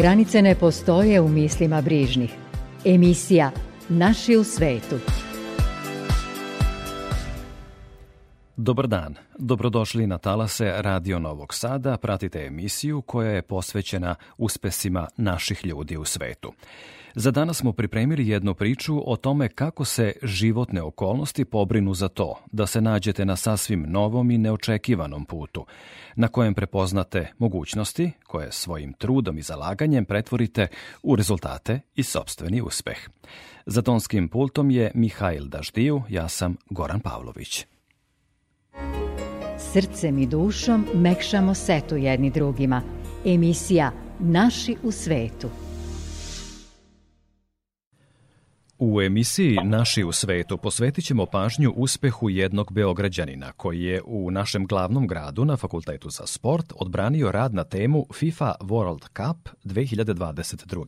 Granice ne postoje u mislima brižnih. Emisija Naši u svetu. Dobar dan, dobrodošli na talase Radio Novog Sada, pratite emisiju koja je posvećena uspesima naših ljudi u svetu. Za danas smo pripremili jednu priču o tome kako se životne okolnosti pobrinu za to da se nađete na sasvim novom i neočekivanom putu, na kojem prepoznate mogućnosti koje svojim trudom i zalaganjem pretvorite u rezultate i sobstveni uspeh. Za tonskim pultom je Mihajl Daždiju, ja sam Goran Pavlović. Srcem i dušom mekšamo setu jedni drugima. Emisija Naši u svetu. U emisiji Naši u svetu posvetit ćemo pažnju uspehu jednog beograđanina koji je u našem glavnom gradu na Fakultetu za sport odbranio rad na temu FIFA World Cup 2022.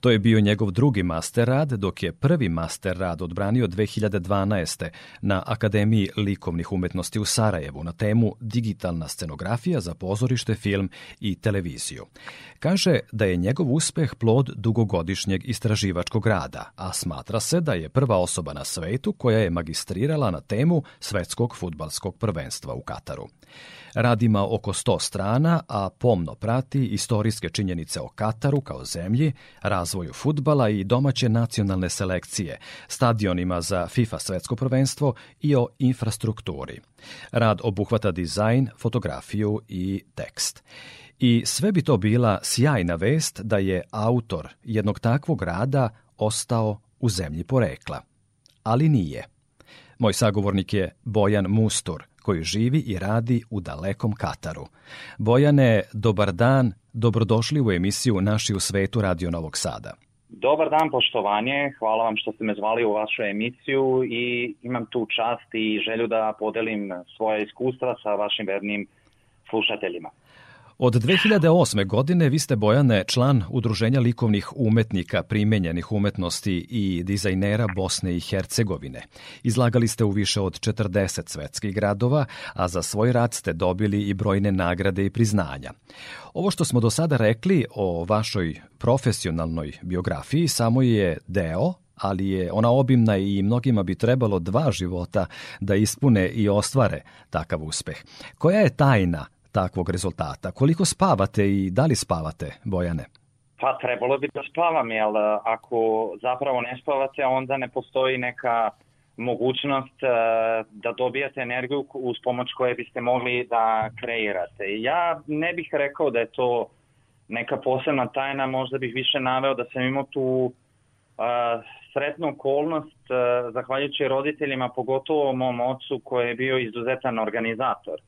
To je bio njegov drugi master rad, dok je prvi master rad odbranio 2012. na Akademiji likovnih umetnosti u Sarajevu na temu Digitalna scenografija za pozorište, film i televiziju. Kaže da je njegov uspeh plod dugogodišnjeg istraživačkog rada, a smatra se da je prva osoba na svetu koja je magistrirala na temu svetskog futbalskog prvenstva u Kataru. Rad ima oko 100 strana, a pomno prati istorijske činjenice o Kataru kao zemlji, razvoju futbala i domaće nacionalne selekcije, stadionima za FIFA svetsko prvenstvo i o infrastrukturi. Rad obuhvata dizajn, fotografiju i tekst. I sve bi to bila sjajna vest da je autor jednog takvog rada ostao u zemlji porekla. Ali nije. Moj sagovornik je Bojan Mustur, koji živi i radi u dalekom Kataru. Bojane, dobar dan, dobrodošli u emisiju Naši u svetu Radio Novog Sada. Dobar dan, poštovanje. Hvala vam što ste me zvali u vašu emisiju i imam tu čast i želju da podelim svoje iskustva sa vašim vernim slušateljima. Od 2008. godine vi ste Bojane član Udruženja likovnih umetnika primenjenih umetnosti i dizajnera Bosne i Hercegovine. Izlagali ste u više od 40 svetskih gradova, a za svoj rad ste dobili i brojne nagrade i priznanja. Ovo što smo do sada rekli o vašoj profesionalnoj biografiji samo je deo ali je ona obimna i mnogima bi trebalo dva života da ispune i ostvare takav uspeh. Koja je tajna takvog rezultata? Koliko spavate i da li spavate, Bojane? Pa trebalo bi da spavam, jer e, ako zapravo ne spavate, onda ne postoji neka mogućnost e, da dobijate energiju uz pomoć koje biste mogli da kreirate. Ja ne bih rekao da je to neka posebna tajna, možda bih više naveo da sam imao tu uh, sretnu okolnost, uh, zahvaljujući roditeljima, pogotovo mom ocu koji je bio izuzetan organizator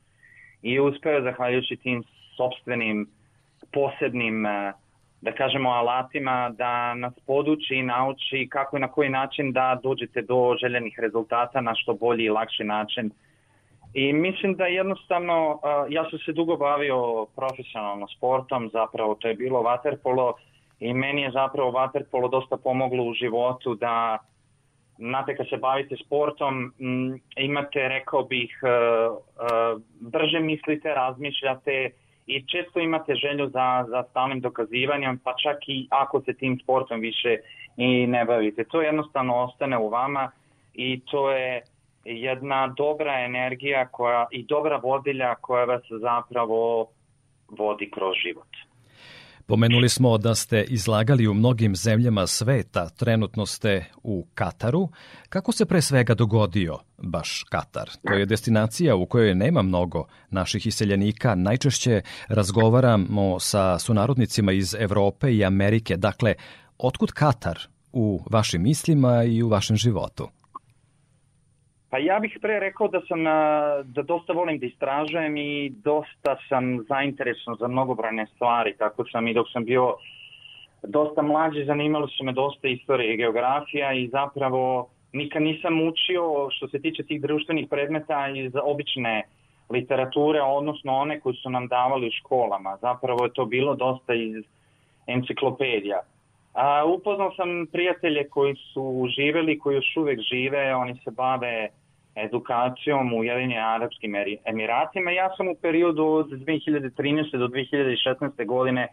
i uspeo zahvaljujući tim sobstvenim posebnim e, da kažemo alatima da nas poduči i nauči kako i na koji način da dođete do željenih rezultata na što bolji i lakši način. I mislim da jednostavno, e, ja sam se dugo bavio profesionalno sportom, zapravo to je bilo vaterpolo i meni je zapravo vaterpolo dosta pomoglo u životu da znate, kad se bavite sportom, imate, rekao bih, uh, uh, brže mislite, razmišljate i često imate želju za, za stalnim dokazivanjem, pa čak i ako se tim sportom više i ne bavite. To jednostavno ostane u vama i to je jedna dobra energija koja, i dobra vodilja koja vas zapravo vodi kroz život. Pomenuli smo da ste izlagali u mnogim zemljama sveta, trenutno ste u Kataru. Kako se pre svega dogodio baš Katar? To je destinacija u kojoj nema mnogo naših iseljenika. Najčešće razgovaramo sa sunarodnicima iz Evrope i Amerike. Dakle, otkud Katar u vašim mislima i u vašem životu? Pa ja bih pre rekao da sam da dosta volim da istražujem i dosta sam zainteresovan za mnogobrojne stvari, tako sam i dok sam bio dosta mlađi, zanimali su me dosta istorije i geografija i zapravo nikad nisam učio što se tiče tih društvenih predmeta iz obične literature, odnosno one koje su nam davali u školama. Zapravo je to bilo dosta iz enciklopedija. A, upoznao sam prijatelje koji su živeli, koji još uvek žive, oni se bave edukacijom u Ujedinje Arabskim Emiratima. Ja sam u periodu od 2013. do 2016. godine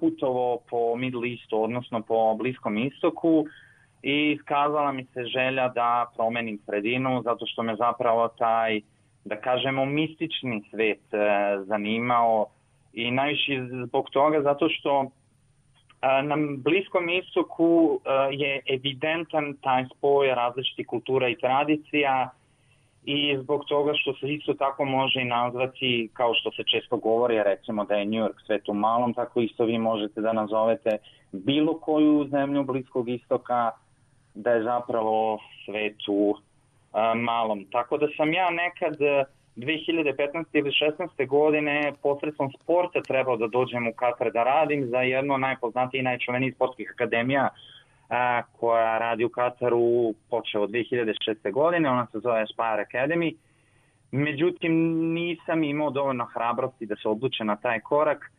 putovao po Middle Eastu, odnosno po Bliskom istoku i iskazala mi se želja da promenim sredinu zato što me zapravo taj, da kažemo, mistični svet zanimao i najviše zbog toga zato što na Bliskom istoku je evidentan taj spoj različitih kultura i tradicija i zbog toga što se isto tako može i nazvati, kao što se često govori, recimo da je New York svet u malom, tako isto vi možete da nazovete bilo koju zemlju Bliskog istoka da je zapravo svet u malom. Tako da sam ja nekad 2015. ili 16. godine posredstvom sporta trebao da dođem u Katar da radim za jedno najpoznatiji i najčuvenijih sportskih akademija a, koja radi u Kataru počeo od 2006. godine, ona se zove Aspire Academy. Međutim, nisam imao dovoljno hrabrosti da se odluče na taj korak.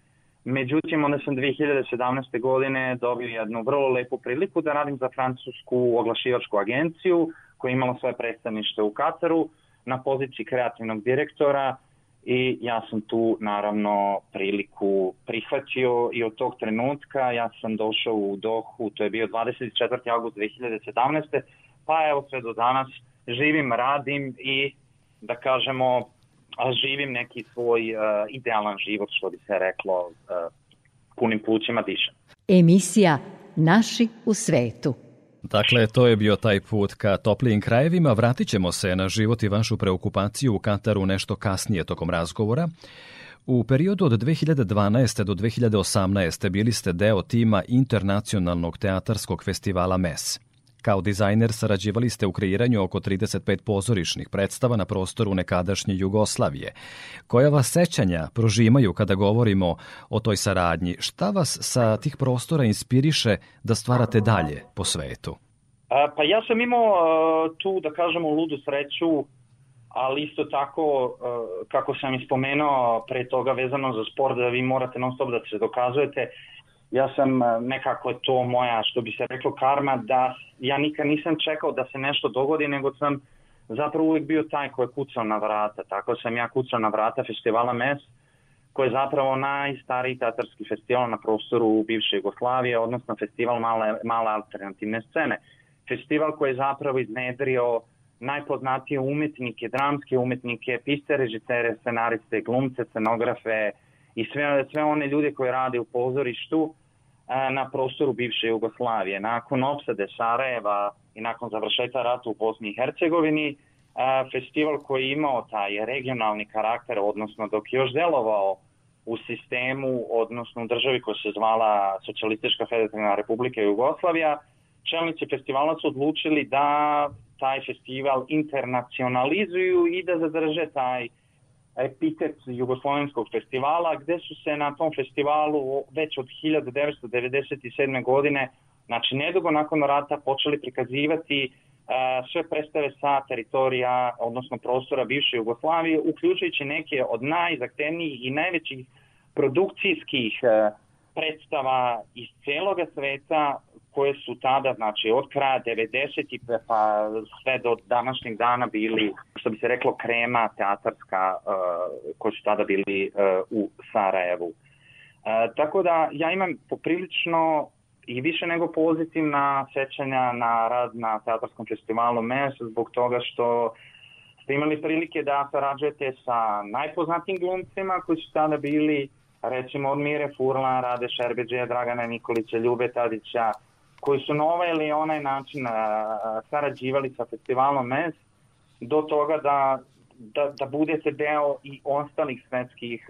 Međutim, onda sam 2017. godine dobio jednu vrlo lepu priliku da radim za francusku oglašivačku agenciju koja je imala svoje predstavnište u Kataru na poziciji kreativnog direktora i ja sam tu naravno priliku prihvatio i od tog trenutka ja sam došao u Dohu, to je bio 24. august 2017. pa evo sve do danas živim, radim i da kažemo živim neki svoj uh, idealan život što bi se reklo uh, punim plućima dišem. Emisija Naši u svetu. Dakle, to je bio taj put ka toplijim krajevima. Vratit ćemo se na život i vašu preokupaciju u Kataru nešto kasnije tokom razgovora. U periodu od 2012. do 2018. bili ste deo tima Internacionalnog teatarskog festivala MES. Kao dizajner sarađivali ste u kreiranju oko 35 pozorišnih predstava na prostoru nekadašnje Jugoslavije. Koja vas sećanja prožimaju kada govorimo o toj saradnji? Šta vas sa tih prostora inspiriše da stvarate dalje po svetu? Pa ja sam imao tu, da kažemo, ludu sreću, ali isto tako, kako sam ispomenuo pre toga vezano za sport, da vi morate non stop da se dokazujete, ja sam e, nekako to moja, što bi se reklo, karma, da ja nikad nisam čekao da se nešto dogodi, nego sam zapravo uvijek bio taj ko je kucao na vrata. Tako sam ja kucao na vrata festivala MES, koji je zapravo najstariji tatarski festival na prostoru bivše Jugoslavije, odnosno festival male, male alternativne scene. Festival koji je zapravo iznedrio najpoznatije umetnike, dramske umetnike, piste režisere, scenariste, glumce, scenografe i sve, sve one ljude koji rade u pozorištu na prostoru bivše Jugoslavije. Nakon opsade Sarajeva i nakon završetka rata u Bosni i Hercegovini, festival koji je imao taj regionalni karakter, odnosno dok je još delovao u sistemu, odnosno u državi koja se zvala Socialistička federativna republika Jugoslavija, čelnici festivala su odlučili da taj festival internacionalizuju i da zadrže taj epitet Jugoslovenskog festivala, gde su se na tom festivalu već od 1997. godine, znači nedugo nakon rata, počeli prikazivati uh, sve predstave sa teritorija, odnosno prostora bivše Jugoslavije, uključujući neke od najzahtevnijih i najvećih produkcijskih uh, predstava iz celoga sveta koje su tada, znači od kraja 90. pa sve do današnjeg dana bili, što bi se reklo, krema teatarska uh, koji su tada bili uh, u Sarajevu. Uh, tako da ja imam poprilično i više nego pozitivna sećanja na rad na teatarskom festivalu MES zbog toga što ste imali prilike da sarađujete sa najpoznatijim glumcima koji su tada bili recimo od Mire Furlan, Rade Šerbeđeja, Dragana Nikolića, Ljube Tadića, koji su na ovaj ili onaj način sarađivali sa festivalom MES do toga da, da, da budete deo i ostalih svetskih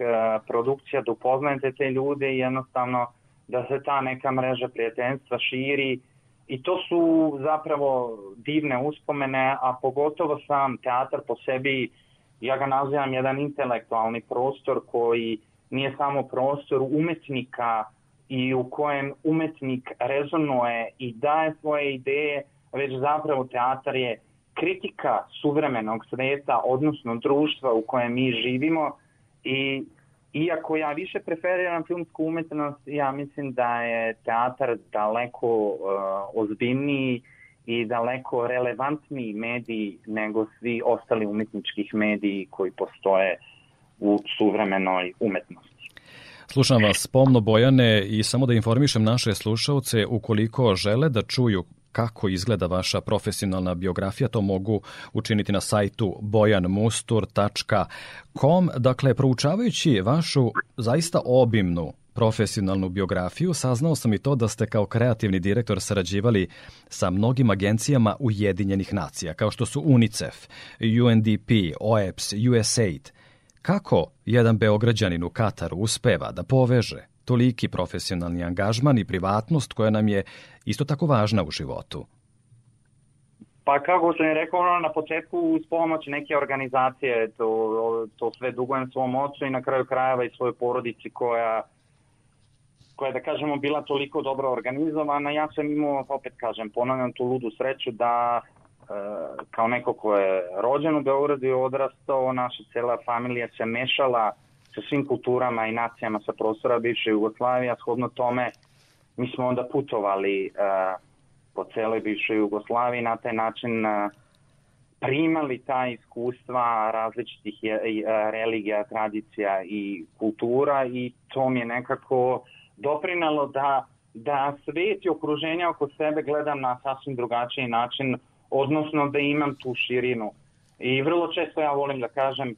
produkcija, da upoznajete te ljude i jednostavno da se ta neka mreža prijateljstva širi. I to su zapravo divne uspomene, a pogotovo sam teatar po sebi, ja ga nazivam jedan intelektualni prostor koji nije samo prostor umetnika i u kojem umetnik rezonuje i daje svoje ideje, već zapravo teatar je kritika suvremenog sveta, odnosno društva u kojem mi živimo i iako ja više preferiram filmsku umetnost, ja mislim da je teatar daleko uh, ozbiljniji i daleko relevantniji mediji nego svi ostali umetničkih mediji koji postoje u suvremenoj umetnosti. Slušam vas pomno Bojane i samo da informišem naše slušalce ukoliko žele da čuju kako izgleda vaša profesionalna biografija, to mogu učiniti na sajtu bojanmustur.com. Dakle, proučavajući vašu zaista obimnu profesionalnu biografiju, saznao sam i to da ste kao kreativni direktor sarađivali sa mnogim agencijama Ujedinjenih nacija, kao što su UNICEF, UNDP, OEPS, USAID. Kako jedan beograđanin u Kataru uspeva da poveže toliki profesionalni angažman i privatnost koja nam je isto tako važna u životu? Pa kako sam je rekao ono, na početku uz pomoć neke organizacije to, to sve dugujem svom ocu i na kraju krajeva i svojoj porodici koja koja je, da kažemo, bila toliko dobro organizovana. Ja sam imao, opet kažem, ponavljam tu ludu sreću da kao neko ko je rođen u Beogradu i odrastao, naša cela familija se mešala sa svim kulturama i nacijama sa prostora bivše Jugoslavije, a shodno tome mi smo onda putovali uh, po celoj bivšoj Jugoslaviji na taj način uh, primali ta iskustva različitih je, uh, religija, tradicija i kultura i to mi je nekako doprinalo da, da svet i okruženje oko sebe gledam na sasvim drugačiji način, odnosno da imam tu širinu. I vrlo često ja volim da kažem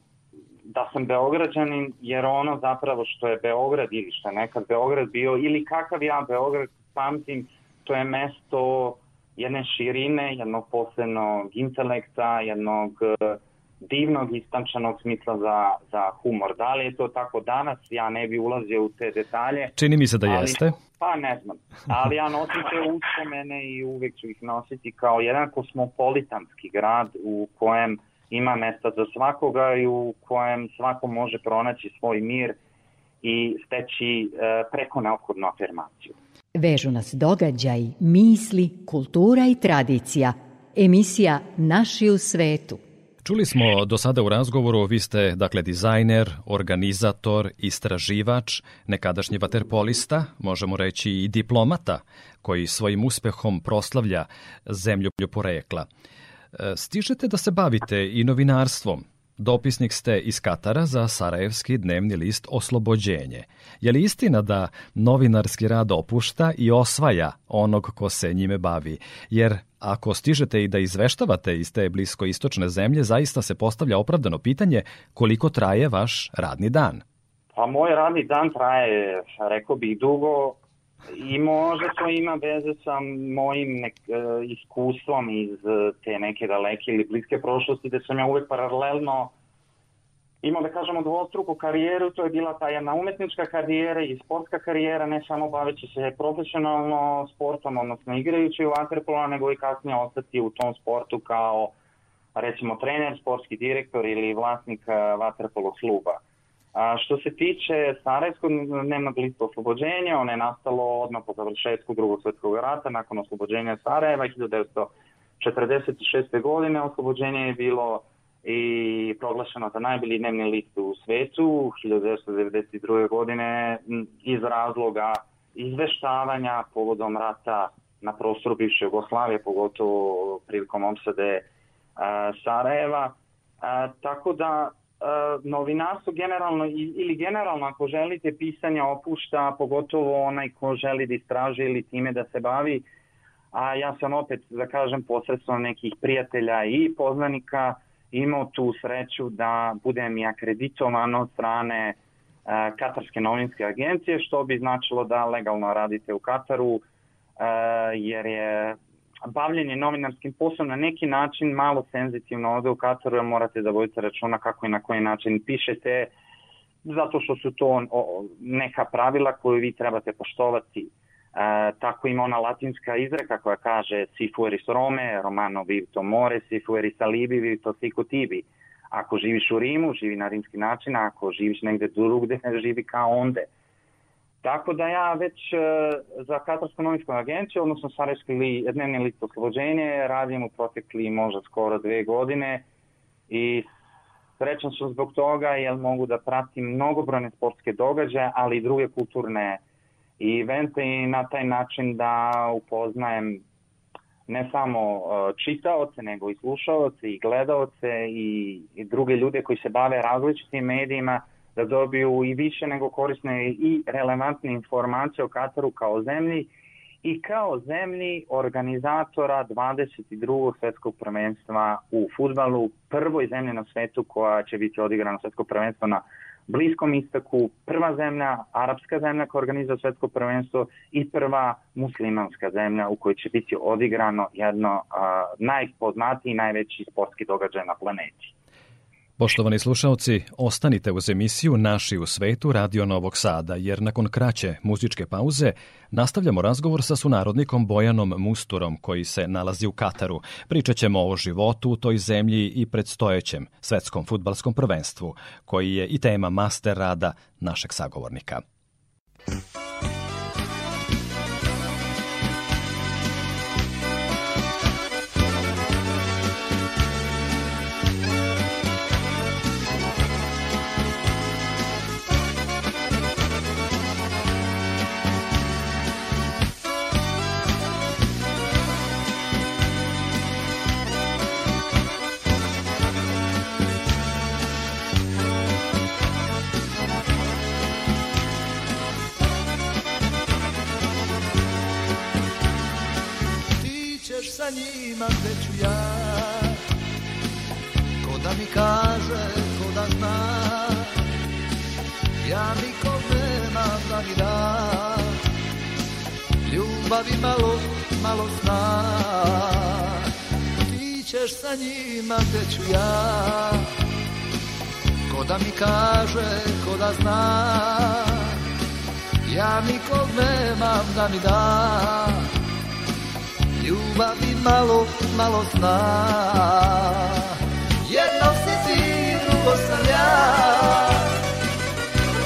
da sam Beograđanin jer ono zapravo što je Beograd ili što je nekad Beograd bio ili kakav ja Beograd pamtim, to je mesto jedne širine, jednog posebnog intelekta, jednog e, divnog istančanog smisla za, za humor. Da li je to tako danas, ja ne bi ulazio u te detalje. Čini mi se da ali, jeste. Pa ne znam, ali ja nosim te uspomene i uvek ću ih nositi kao jedan kosmopolitanski grad u kojem ima mesta za svakoga i u kojem svako može pronaći svoj mir i steći e, preko neophodnu afirmaciju. Vežu nas događaj, misli, kultura i tradicija. Emisija Naši u svetu. Čuli smo do sada u razgovoru, vi ste dakle dizajner, organizator, istraživač, nekadašnji vaterpolista, možemo reći i diplomata, koji svojim uspehom proslavlja zemlju porekla. E, stižete da se bavite i novinarstvom. Dopisnik ste iz Katara za Sarajevski dnevni list Oslobođenje. Je li istina da novinarski rad opušta i osvaja onog ko se njime bavi? Jer ako stižete i da izveštavate iz te bliskoistočne zemlje, zaista se postavlja opravdano pitanje koliko traje vaš radni dan. Pa moj radni dan traje, rekao bih, dugo, I možda to ima veze sa mojim nek, uh, iskustvom iz uh, te neke daleke ili bliske prošlosti, gde sam ja uvek paralelno imao da kažemo dvostruku karijeru, to je bila ta jedna umetnička karijera i sportska karijera, ne samo baveći se profesionalno sportom, odnosno igrajući u vaterpolo, nego i kasnije ostati u tom sportu kao recimo trener, sportski direktor ili vlasnik vaterpolo kluba. A što se tiče Sarajevskog dnevnog lista oslobođenja, ono je nastalo odmah po završetku drugog svetskog rata, nakon oslobođenja Sarajeva 1946. godine. Oslobođenje je bilo i proglašeno za najbolji dnevni list u svetu 1992. godine iz razloga izveštavanja povodom rata na prostoru bivše Jugoslavije, pogotovo prilikom omsade Sarajeva. Tako da novinarstvo generalno ili generalno ako želite pisanje opušta, pogotovo onaj ko želi da istraže ili time da se bavi, a ja sam opet, da kažem, posredstvom nekih prijatelja i poznanika imao tu sreću da budem i akreditovan od strane uh, Katarske novinske agencije, što bi značilo da legalno radite u Kataru, uh, jer je bavljenje novinarskim poslom na neki način malo senzitivno ovde u Kataru, morate da vodite računa kako i na koji način pišete, zato što su to neka pravila koju vi trebate poštovati. E, tako ima ona latinska izreka koja kaže si fueris Rome, romano vivto more, si fueris alibi, vivto sico tibi. Ako živiš u Rimu, živi na rimski način, a ako živiš negde drugde, živi kao onde. Tako da ja već e, za Katarsku novinsku agenciju, odnosno Sarajevski li, dnevni list oslobođenje, radim u protekli možda skoro dve godine i srećan sam zbog toga jer mogu da pratim mnogobrojne sportske događaje, ali i druge kulturne i evente i na taj način da upoznajem ne samo uh, čitaoce, nego i slušaoce i gledaoce i, i druge ljude koji se bave različitim medijima, da dobiju i više nego korisne i relevantne informacije o Kataru kao zemlji i kao zemlji organizatora 22. svetskog prvenstva u futbalu, prvoj zemlji na svetu koja će biti odigrana svetsko prvenstvo na Bliskom istoku, prva zemlja, arapska zemlja koja organizuje svetsko prvenstvo i prva muslimanska zemlja u kojoj će biti odigrano jedno a, najpoznatiji i najveći sportski događaj na planeti. Poštovani slušalci, ostanite uz emisiju Naši u svetu Radio Novog Sada, jer nakon kraće muzičke pauze nastavljamo razgovor sa sunarodnikom Bojanom Musturom, koji se nalazi u Kataru. Pričat ćemo o životu u toj zemlji i predstojećem svetskom futbalskom prvenstvu, koji je i tema master rada našeg sagovornika. Ću ja? Ko da mi kaže, ko da zna Ja nikog nemam da mi da ljubavi malo, malo zna Jedno si ti, drugo sam ja.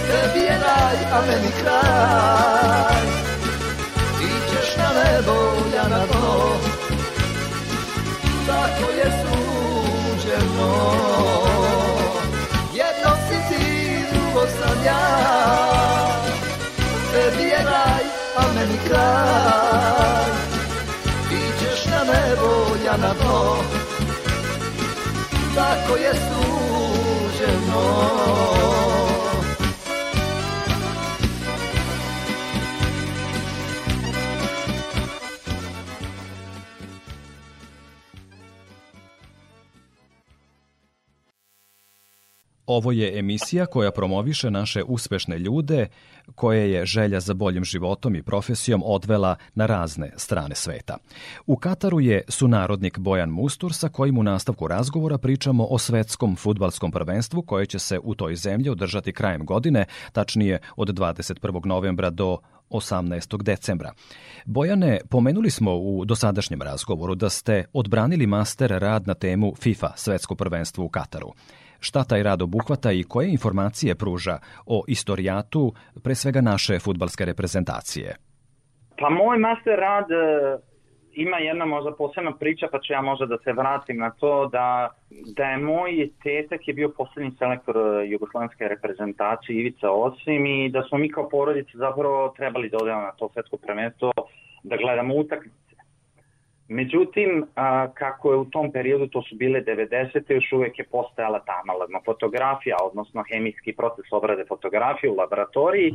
Tebi je raj, a meni kraj. Ti ćeš na nebo, ja na to Tako je suđeno Jedno si ti, drugo sam ja Tebi je raj, a meni kraj. Nebo, ja na dno. Tako je suđeno Ovo je emisija koja promoviše naše uspešne ljude koje je želja za boljim životom i profesijom odvela na razne strane sveta. U Kataru je sunarodnik Bojan Mustur sa kojim u nastavku razgovora pričamo o svetskom futbalskom prvenstvu koje će se u toj zemlji održati krajem godine, tačnije od 21. novembra do 18. decembra. Bojane, pomenuli smo u dosadašnjem razgovoru da ste odbranili master rad na temu FIFA, svetsko prvenstvo u Kataru šta taj rad obuhvata i koje informacije pruža o istorijatu, pre svega naše futbalske reprezentacije? Pa moj master rad e, ima jedna možda posebna priča, pa ću ja možda da se vratim na to da, da je moj tetak je bio poslednji selektor e, jugoslovenske reprezentacije Ivica Osim i da smo mi kao porodica zapravo trebali da odemo na to svetsko prvenstvo, da gledamo utakmice Međutim, a, kako je u tom periodu, to su bile 90. još uvek je postojala ta analogna fotografija, odnosno hemijski proces obrade fotografije u laboratoriji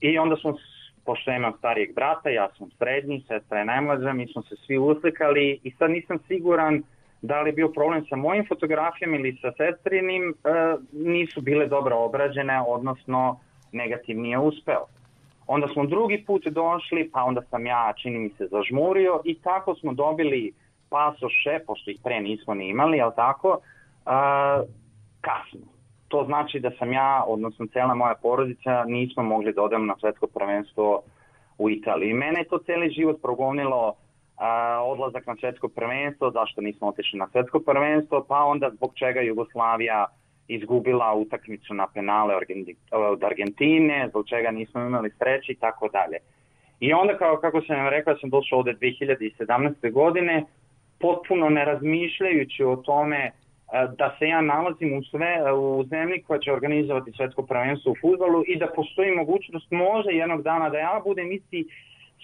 i onda smo, pošto imam starijeg brata, ja sam srednji, sestra je najmlađa, mi smo se svi uslikali i sad nisam siguran da li je bio problem sa mojim fotografijama ili sa sestrinim, e, nisu bile dobro obrađene, odnosno negativni je uspeo. Onda smo drugi put došli, pa onda sam ja, čini mi se, zažmurio i tako smo dobili pasoše, pošto ih pre nismo ni imali, ali tako, uh, kasno. To znači da sam ja, odnosno cela moja porodica, nismo mogli da odemo na svetsko prvenstvo u Italiji. Mene je to celi život progonilo uh, odlazak na svetsko prvenstvo, zašto nismo otišli na svetsko prvenstvo, pa onda zbog čega Jugoslavija izgubila utakmicu na penale od Argentine, zbog čega nismo imali sreće i tako dalje. I onda, kao, kako sam vam rekao, sam došao ovde 2017. godine, potpuno ne razmišljajući o tome e, da se ja nalazim u, sve, u zemlji koja će organizovati svetsko prvenstvo u futbolu i da postoji mogućnost možda jednog dana da ja budem isti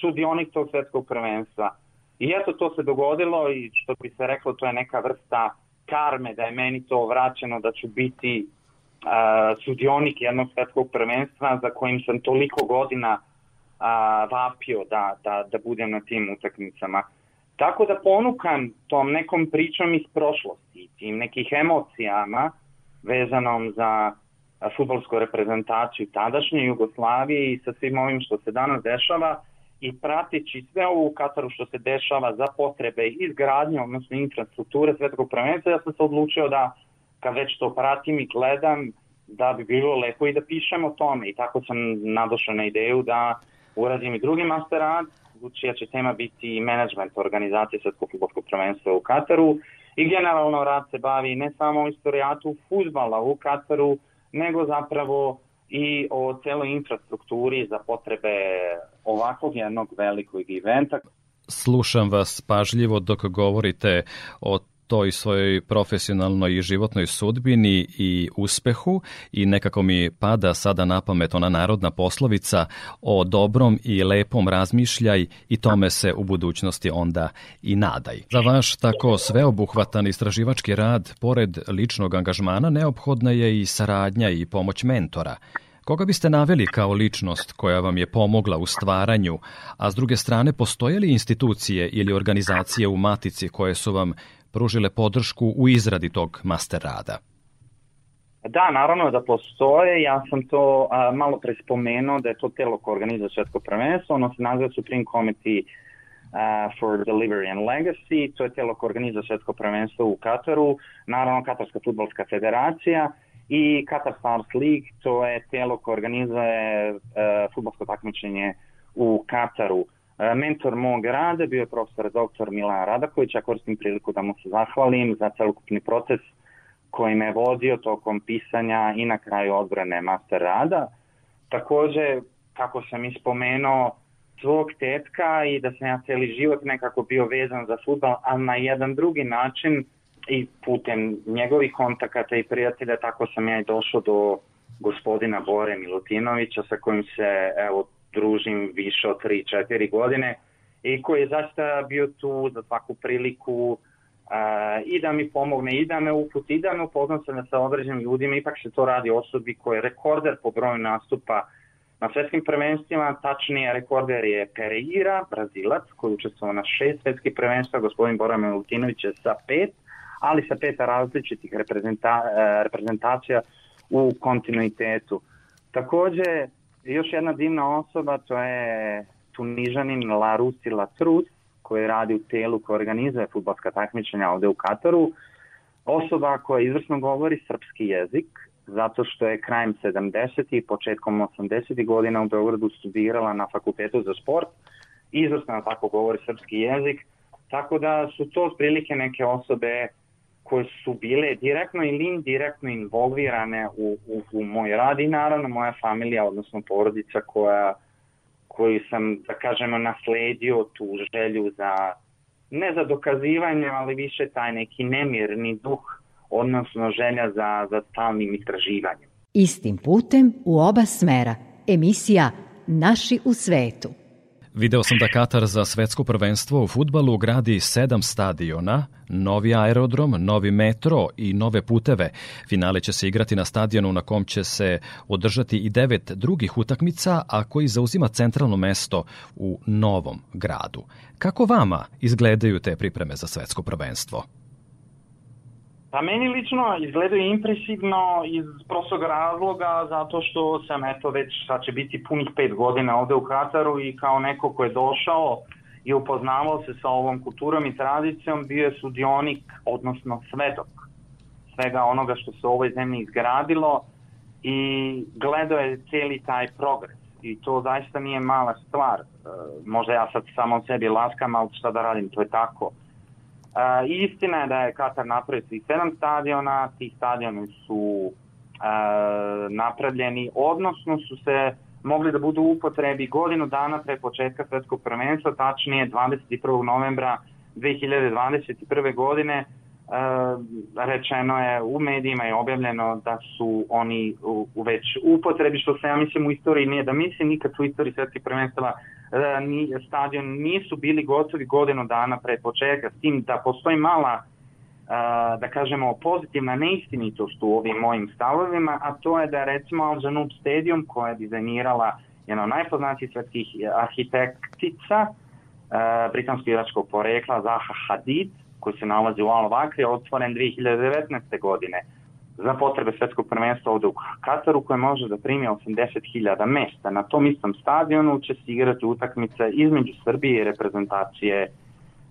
sudionik tog svetskog prvenstva. I eto to se dogodilo i što bi se reklo to je neka vrsta karme da je meni to vraćeno da ću biti uh, sudionik jednog svetskog prvenstva za kojim sam toliko godina uh, vapio da, da, da budem na tim utakmicama. Tako da ponukan tom nekom pričom iz prošlosti, tim nekih emocijama vezanom za futbolsku reprezentaciju tadašnje Jugoslavije i sa svim ovim što se danas dešava, i pratići sve ovo u Kataru što se dešava za potrebe izgradnje, odnosno infrastrukture svetskog prvenstva, ja sam se odlučio da kad već to pratim i gledam, da bi bilo lepo i da pišem o tome. I tako sam nadošao na ideju da uradim i drugi master rad, čija će tema biti management organizacije svetskog futbolskog prvenstva u Kataru. I generalno rad se bavi ne samo istorijatu futbala u Kataru, nego zapravo i o celoj infrastrukturi za potrebe ovakvog jednog velikog eventa. Slušam vas pažljivo dok govorite o toj svojoj profesionalnoj i životnoj sudbini i uspehu i nekako mi pada sada na pamet ona narodna poslovica o dobrom i lepom razmišljaj i tome se u budućnosti onda i nadaj. Za vaš tako sveobuhvatan istraživački rad, pored ličnog angažmana, neophodna je i saradnja i pomoć mentora. Koga biste naveli kao ličnost koja vam je pomogla u stvaranju, a s druge strane postoje li institucije ili organizacije u Matici koje su vam pružile podršku u izradi tog master rada? Da, naravno da postoje. Ja sam to a, malo pre spomenuo da je to telo koje organizuje svetsko prvenstvo. Ono se naziva Supreme Committee uh, for Delivery and Legacy. To je telo koje organizuje svetsko prvenstvo u Kataru. Naravno, Katarska futbolska federacija i Qatar Stars League, to je telo koje organizuje uh, futbolsko takmičenje u Kataru. Uh, mentor mog rada bio je profesor dr. Milan Radaković, ja koristim priliku da mu se zahvalim za celokupni proces koji me vodio tokom pisanja i na kraju odbrane master rada. Takođe, kako sam ispomenuo, svog tetka i da sam ja celi život nekako bio vezan za futbal, ali na jedan drugi način i putem njegovih kontakata i prijatelja tako sam ja i došao do gospodina Bore Milutinovića sa kojim se evo družim više od 3-4 godine i koji je zaista bio tu za svaku priliku a, i da mi pomogne i da me uputi i da me upoznam se sa određenim ljudima, ipak se to radi osobi koji je rekorder po broju nastupa na svetskim prvenstvima, tačnije rekorder je Pereira, Brazilac, koji učestvovao na šest svetskih prvenstva, gospodin Bora Milutinović je sa pet, ali sa pet različitih reprezenta, e, reprezentacija u kontinuitetu. Takođe, još jedna divna osoba, to je Tunižanin Larusi Latrus, koji radi u telu koji organizuje futbolska takmičenja ovde u Kataru. Osoba koja izvrsno govori srpski jezik, zato što je krajem 70. i početkom 80. godina u Beogradu studirala na fakultetu za sport, izvrsno tako govori srpski jezik, tako da su to prilike neke osobe koje su bile direktno ili indirektno involvirane u, u, u moj rad i naravno moja familija, odnosno porodica koja koju sam, da kažemo, nasledio tu želju za, ne za dokazivanje, ali više taj neki nemirni duh, odnosno želja za, za stalnim istraživanjem. Istim putem u oba smera. Emisija Naši u svetu. Video sam da Katar za svetsko prvenstvo u futbalu gradi sedam stadiona, novi aerodrom, novi metro i nove puteve. Finale će se igrati na stadionu na kom će se održati i devet drugih utakmica, a koji zauzima centralno mesto u novom gradu. Kako vama izgledaju te pripreme za svetsko prvenstvo? Pa meni lično izgledaju impresivno iz prostog razloga zato što sam eto već sad će biti punih pet godina ovde u Kataru i kao neko ko je došao i upoznavao se sa ovom kulturom i tradicijom bio je sudionik, odnosno svedok svega onoga što se u ovoj zemlji izgradilo i gledao je cijeli taj progres i to zaista nije mala stvar. E, možda ja sad samo sebi laskam, ali šta da radim, to je tako. A, istina je da je Katar napravio svih sedam stadiona, ti stadioni su a, napravljeni, odnosno su se mogli da budu u upotrebi godinu dana pre početka svetskog prvenstva, tačnije 21. novembra 2021. godine rečeno je u medijima je objavljeno da su oni u, u već upotrebi, što se ja mislim u istoriji nije da mislim nikad u istoriji svetskih prvenstava. Ni, stadion nisu bili gotovi godinu dana pre početka, s tim da postoji mala da kažemo pozitivna neistinitost u ovim mojim stavovima, a to je da recimo Al Janoub Stadium koja je dizajnirala jedno najpoznatijih svetskih arhitektica britansko-iračkog porekla Zaha Hadid, koji se nalazi u Al Vakri, otvoren 2019. godine za potrebe svetskog prvenstva ovde u Kataru koje može da primi 80.000 mesta. Na tom istom stadionu će se igrati utakmice između Srbije i reprezentacije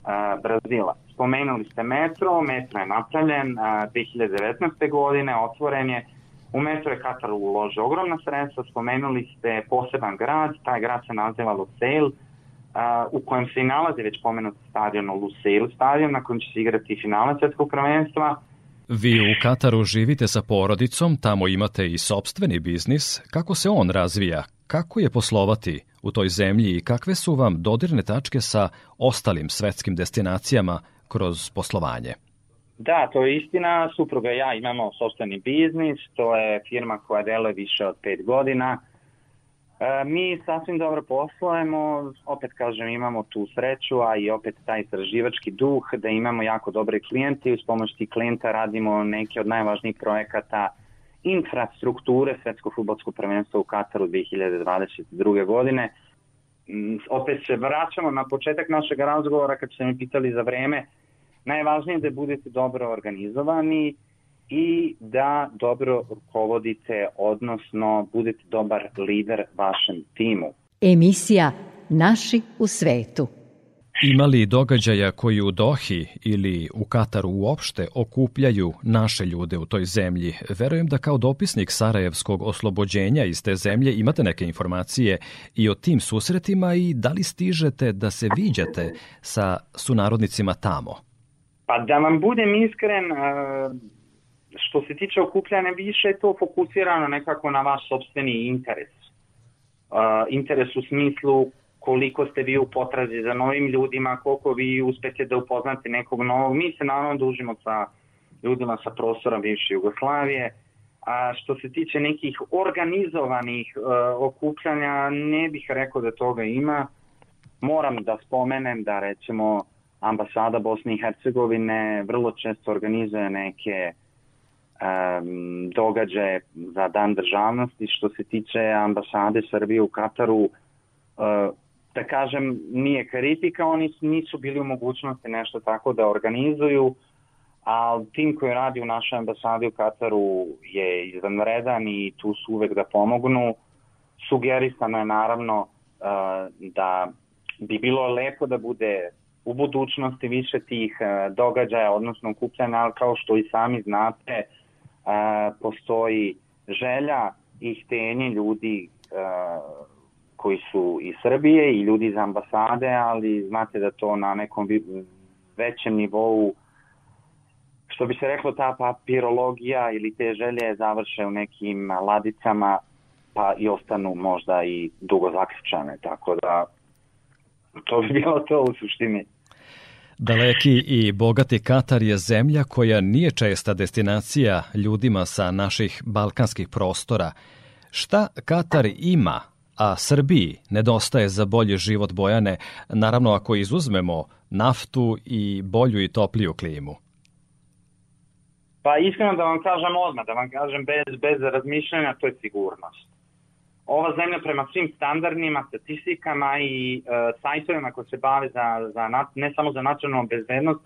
a, Brazila. Spomenuli ste metro, metro je napravljen a, 2019. godine, otvoren je U metro je Katar uložio ogromna sredstva, spomenuli ste poseban grad, taj grad se naziva Lusail, u kojem se i nalazi već pomenut stadion Lusail stadion na kojem će se igrati finale svetskog prvenstva. Vi u Kataru živite sa porodicom, tamo imate i sobstveni biznis. Kako se on razvija? Kako je poslovati u toj zemlji i kakve su vam dodirne tačke sa ostalim svetskim destinacijama kroz poslovanje? Da, to je istina. Supruga i ja imamo sobstveni biznis. To je firma koja deluje više od pet godina. E, mi sasvim dobro poslujemo, opet kažem imamo tu sreću, a i opet taj istraživački duh da imamo jako dobre klijente i uz pomoć tih klijenta radimo neke od najvažnijih projekata infrastrukture Svetskog futbolskog prvenstva u Kataru 2022. godine. Mm, opet se vraćamo na početak našeg razgovora kad ste mi pitali za vreme. Najvažnije je da budete dobro organizovani, i da dobro rukovodite, odnosno budete dobar lider vašem timu. Emisija Naši u svetu. Ima li događaja koji u Dohi ili u Kataru uopšte okupljaju naše ljude u toj zemlji? Verujem da kao dopisnik Sarajevskog oslobođenja iz te zemlje imate neke informacije i o tim susretima i da li stižete da se viđate sa sunarodnicima tamo? Pa da vam budem iskren, što se tiče okupljanja, više je to fokusirano nekako na vaš sobstveni interes. Uh, interes u smislu koliko ste vi u potrazi za novim ljudima, koliko vi uspete da upoznate nekog novog. Mi se naravno dužimo sa ljudima sa prostora bivše Jugoslavije, a što se tiče nekih organizovanih uh, okupljanja, ne bih rekao da toga ima. Moram da spomenem da recimo ambasada Bosne i Hercegovine vrlo često organizuje neke uh, um, događaje za dan državnosti što se tiče ambasade Srbije u Kataru. Uh, da kažem nije kritika oni nisu bili u mogućnosti nešto tako da organizuju a tim koji radi u našoj ambasadi u Kataru je izvanredan i tu su uvek da pomognu. Sugerisano je naravno uh, da bi bilo lepo da bude u budućnosti više tih uh, događaja, odnosno kupljanja, ali kao što i sami znate, a, postoji želja i htenje ljudi koji su iz Srbije i ljudi iz ambasade, ali znate da to na nekom većem nivou što bi se reklo ta papirologija ili te želje završe u nekim ladicama pa i ostanu možda i dugo zaključane, tako da to bi bilo to u suštini. Daleki i bogati Katar je zemlja koja nije česta destinacija ljudima sa naših balkanskih prostora. Šta Katar ima, a Srbiji nedostaje za bolji život Bojane, naravno ako izuzmemo naftu i bolju i topliju klimu? Pa iskreno da vam kažem odmah, da vam kažem bez, bez razmišljanja, to je sigurnost ova zemlja prema svim standardima, statistikama i e, sajtovima koji se bave za, za, ne samo za nacionalnu bezbednost,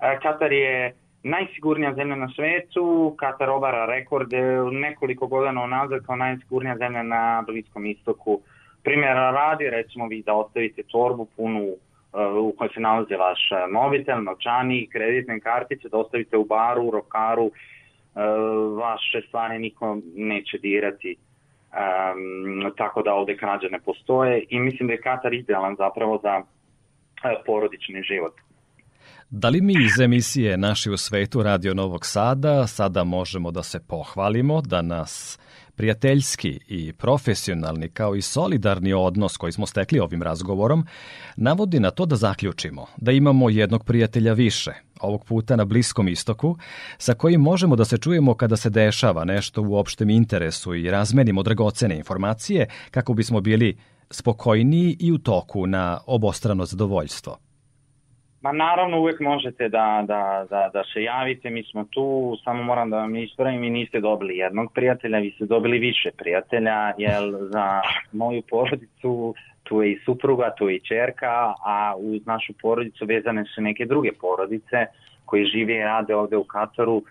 e, Katar je najsigurnija zemlja na svetu, Katar obara rekorde nekoliko godina unazad kao najsigurnija zemlja na Bliskom istoku. Primjera radi, recimo vi da ostavite torbu punu e, u kojoj se nalazi vaš mobitel, novčani, kreditne kartice, da ostavite u baru, u rokaru, e, vaše stvari niko neće dirati um, tako da ovde krađe ne postoje i mislim da je Katar idealan zapravo za uh, porodični život. Da li mi iz emisije Naši u svetu Radio Novog Sada sada možemo da se pohvalimo da nas prijateljski i profesionalni kao i solidarni odnos koji smo stekli ovim razgovorom navodi na to da zaključimo da imamo jednog prijatelja više, ovog puta na Bliskom istoku, sa kojim možemo da se čujemo kada se dešava nešto u opštem interesu i razmenimo dragocene informacije kako bismo bili spokojniji i u toku na obostrano zadovoljstvo. Ma naravno uvek možete da, da, da, da se javite, mi smo tu, samo moram da vam ispravim, vi niste dobili jednog prijatelja, vi ste dobili više prijatelja, jer za moju porodicu tu je i supruga, tu je i čerka, a uz našu porodicu vezane su neke druge porodice koji žive i rade ovde u Kataru.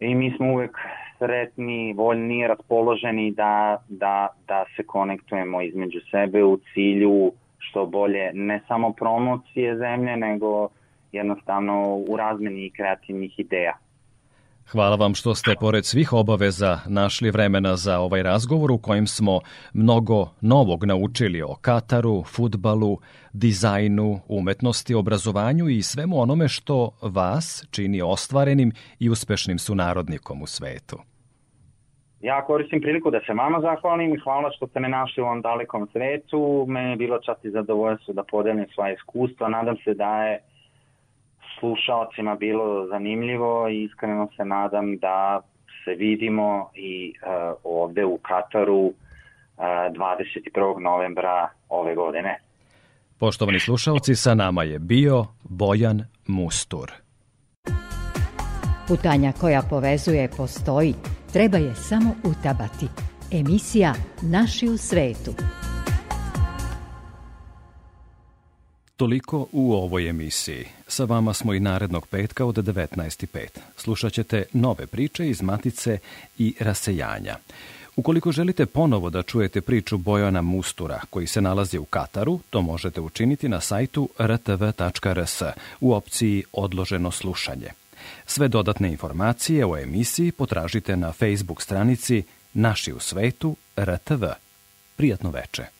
I mi smo uvek sretni, voljni, raspoloženi da, da, da se konektujemo između sebe u cilju što bolje ne samo promocije zemlje, nego jednostavno u razmeni kreativnih ideja. Hvala vam što ste pored svih obaveza našli vremena za ovaj razgovor u kojem smo mnogo novog naučili o Kataru, futbalu, dizajnu, umetnosti, obrazovanju i svemu onome što vas čini ostvarenim i uspešnim sunarodnikom u svetu. Ja koristim priliku da se vama zahvalim i hvala što ste me našli u ovom dalekom svetu. Meni je bilo čast i zadovoljstvo da podelim svoje iskustva. Nadam se da je slušalcima bilo zanimljivo i iskreno se nadam da se vidimo i uh, ovde u Kataru uh, 21. novembra ove godine. Poštovani slušalci, sa nama je bio Bojan Mustur. Putanja koja povezuje postoji, treba je samo utabati. Emisija Naši u svetu. Toliko u ovoj emisiji. Sa vama smo i narednog petka od 19.05. Slušat ćete nove priče iz Matice i Rasejanja. Ukoliko želite ponovo da čujete priču Bojana Mustura, koji se nalazi u Kataru, to možete učiniti na sajtu rtv.rs u opciji Odloženo slušanje. Sve dodatne informacije o emisiji potražite na Facebook stranici Naši u svetu RTV. Prijatno veče.